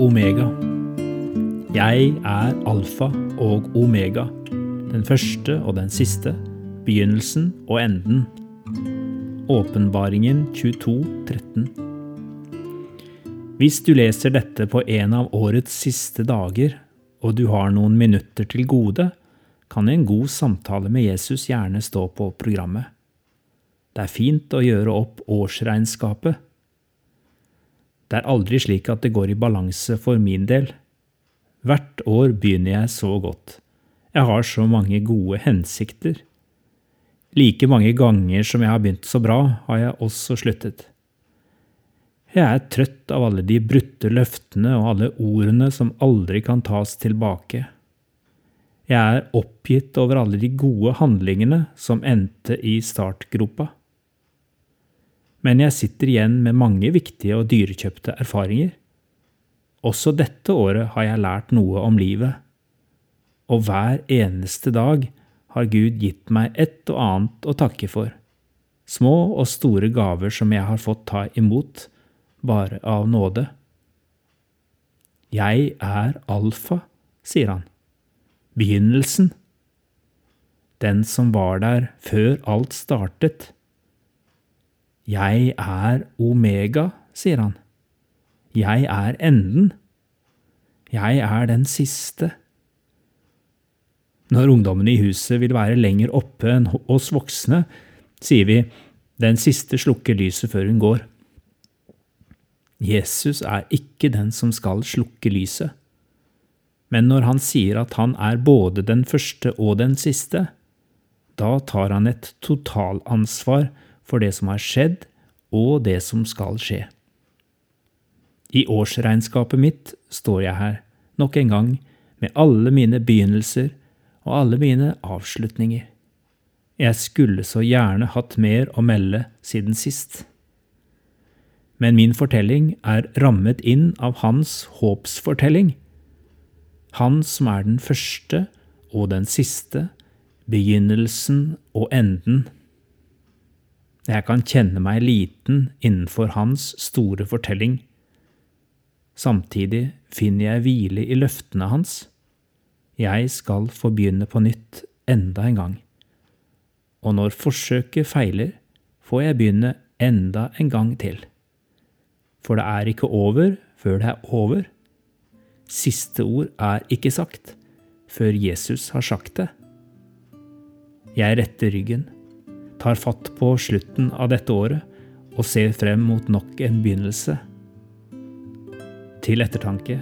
omega. Jeg er alfa og omega, den første og den siste, begynnelsen og enden. Åpenbaringen 22, 13. Hvis du leser dette på en av årets siste dager, og du har noen minutter til gode, kan en god samtale med Jesus gjerne stå på programmet. Det er fint å gjøre opp årsregnskapet. Det er aldri slik at det går i balanse for min del. Hvert år begynner jeg så godt. Jeg har så mange gode hensikter. Like mange ganger som jeg har begynt så bra, har jeg også sluttet. Jeg er trøtt av alle de brutte løftene og alle ordene som aldri kan tas tilbake. Jeg er oppgitt over alle de gode handlingene som endte i startgropa men jeg sitter igjen med mange viktige og dyrekjøpte erfaringer. Også dette året har jeg lært noe om livet, og hver eneste dag har Gud gitt meg et og annet å takke for, små og store gaver som jeg har fått ta imot, bare av nåde. Jeg er alfa, sier han, begynnelsen, den som var der før alt startet. Jeg er omega, sier han. Jeg er enden. Jeg er den siste. Når ungdommene i huset vil være lenger oppe enn oss voksne, sier vi den siste slukker lyset før hun går. Jesus er ikke den som skal slukke lyset. Men når han sier at han er både den første og den siste, da tar han et totalansvar for det som har skjedd, og det som skal skje. I årsregnskapet mitt står jeg her, nok en gang, med alle mine begynnelser og alle mine avslutninger. Jeg skulle så gjerne hatt mer å melde siden sist. Men min fortelling er rammet inn av hans håpsfortelling. Han som er den første og den siste, begynnelsen og enden. Jeg kan kjenne meg liten innenfor hans store fortelling. Samtidig finner jeg hvile i løftene hans. Jeg skal få begynne på nytt enda en gang. Og når forsøket feiler, får jeg begynne enda en gang til. For det er ikke over før det er over. Siste ord er ikke sagt før Jesus har sagt det. Jeg retter ryggen tar fatt på slutten av dette året og ser frem mot nok en begynnelse. Til ettertanke.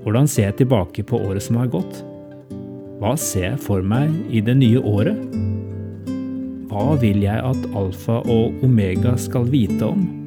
Hvordan ser jeg tilbake på året som har gått? Hva ser jeg for meg i det nye året? Hva vil jeg at alfa og omega skal vite om?